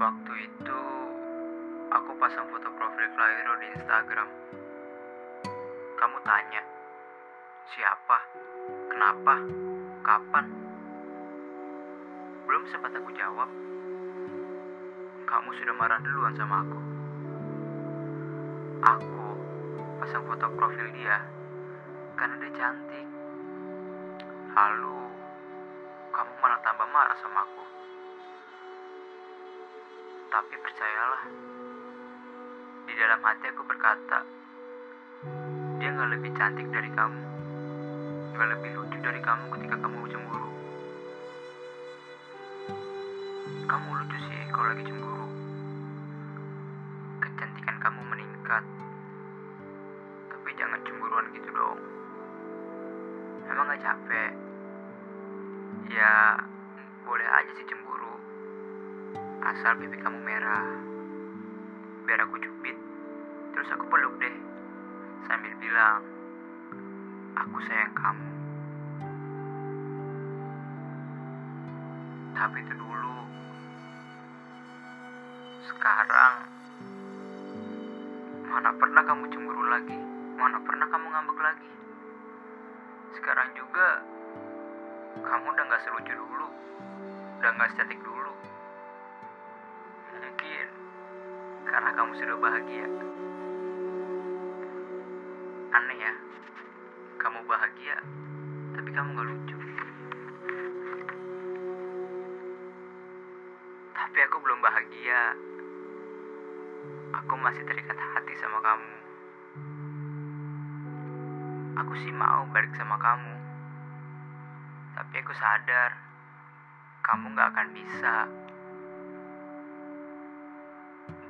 Waktu itu aku pasang foto profil Clairo di Instagram. Kamu tanya, siapa, kenapa, kapan? Belum sempat aku jawab, kamu sudah marah duluan sama aku. Aku pasang foto profil dia karena dia cantik. Lalu kamu malah tambah marah sama aku. Tapi percayalah, di dalam hati aku berkata, dia nggak lebih cantik dari kamu, nggak lebih lucu dari kamu ketika kamu cemburu. Kamu lucu sih kalau lagi cemburu. Kecantikan kamu meningkat. Tapi jangan cemburuan gitu dong. Emang gak capek? Ya, boleh aja sih cemburu. Asal pipi kamu merah. Biar aku cubit. Terus aku peluk deh. Sambil bilang, aku sayang kamu. Tapi itu dulu. Sekarang, mana pernah kamu cemburu lagi? Mana pernah kamu ngambek lagi? Sekarang juga, kamu udah gak selucu dulu. Udah gak secantik dulu. Karena kamu sudah bahagia. Aneh ya, kamu bahagia, tapi kamu gak lucu. Tapi aku belum bahagia. Aku masih terikat hati sama kamu. Aku sih mau balik sama kamu. Tapi aku sadar, kamu gak akan bisa.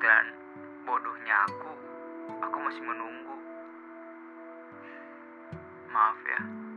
Dan bodohnya aku, aku masih menunggu. Maaf ya.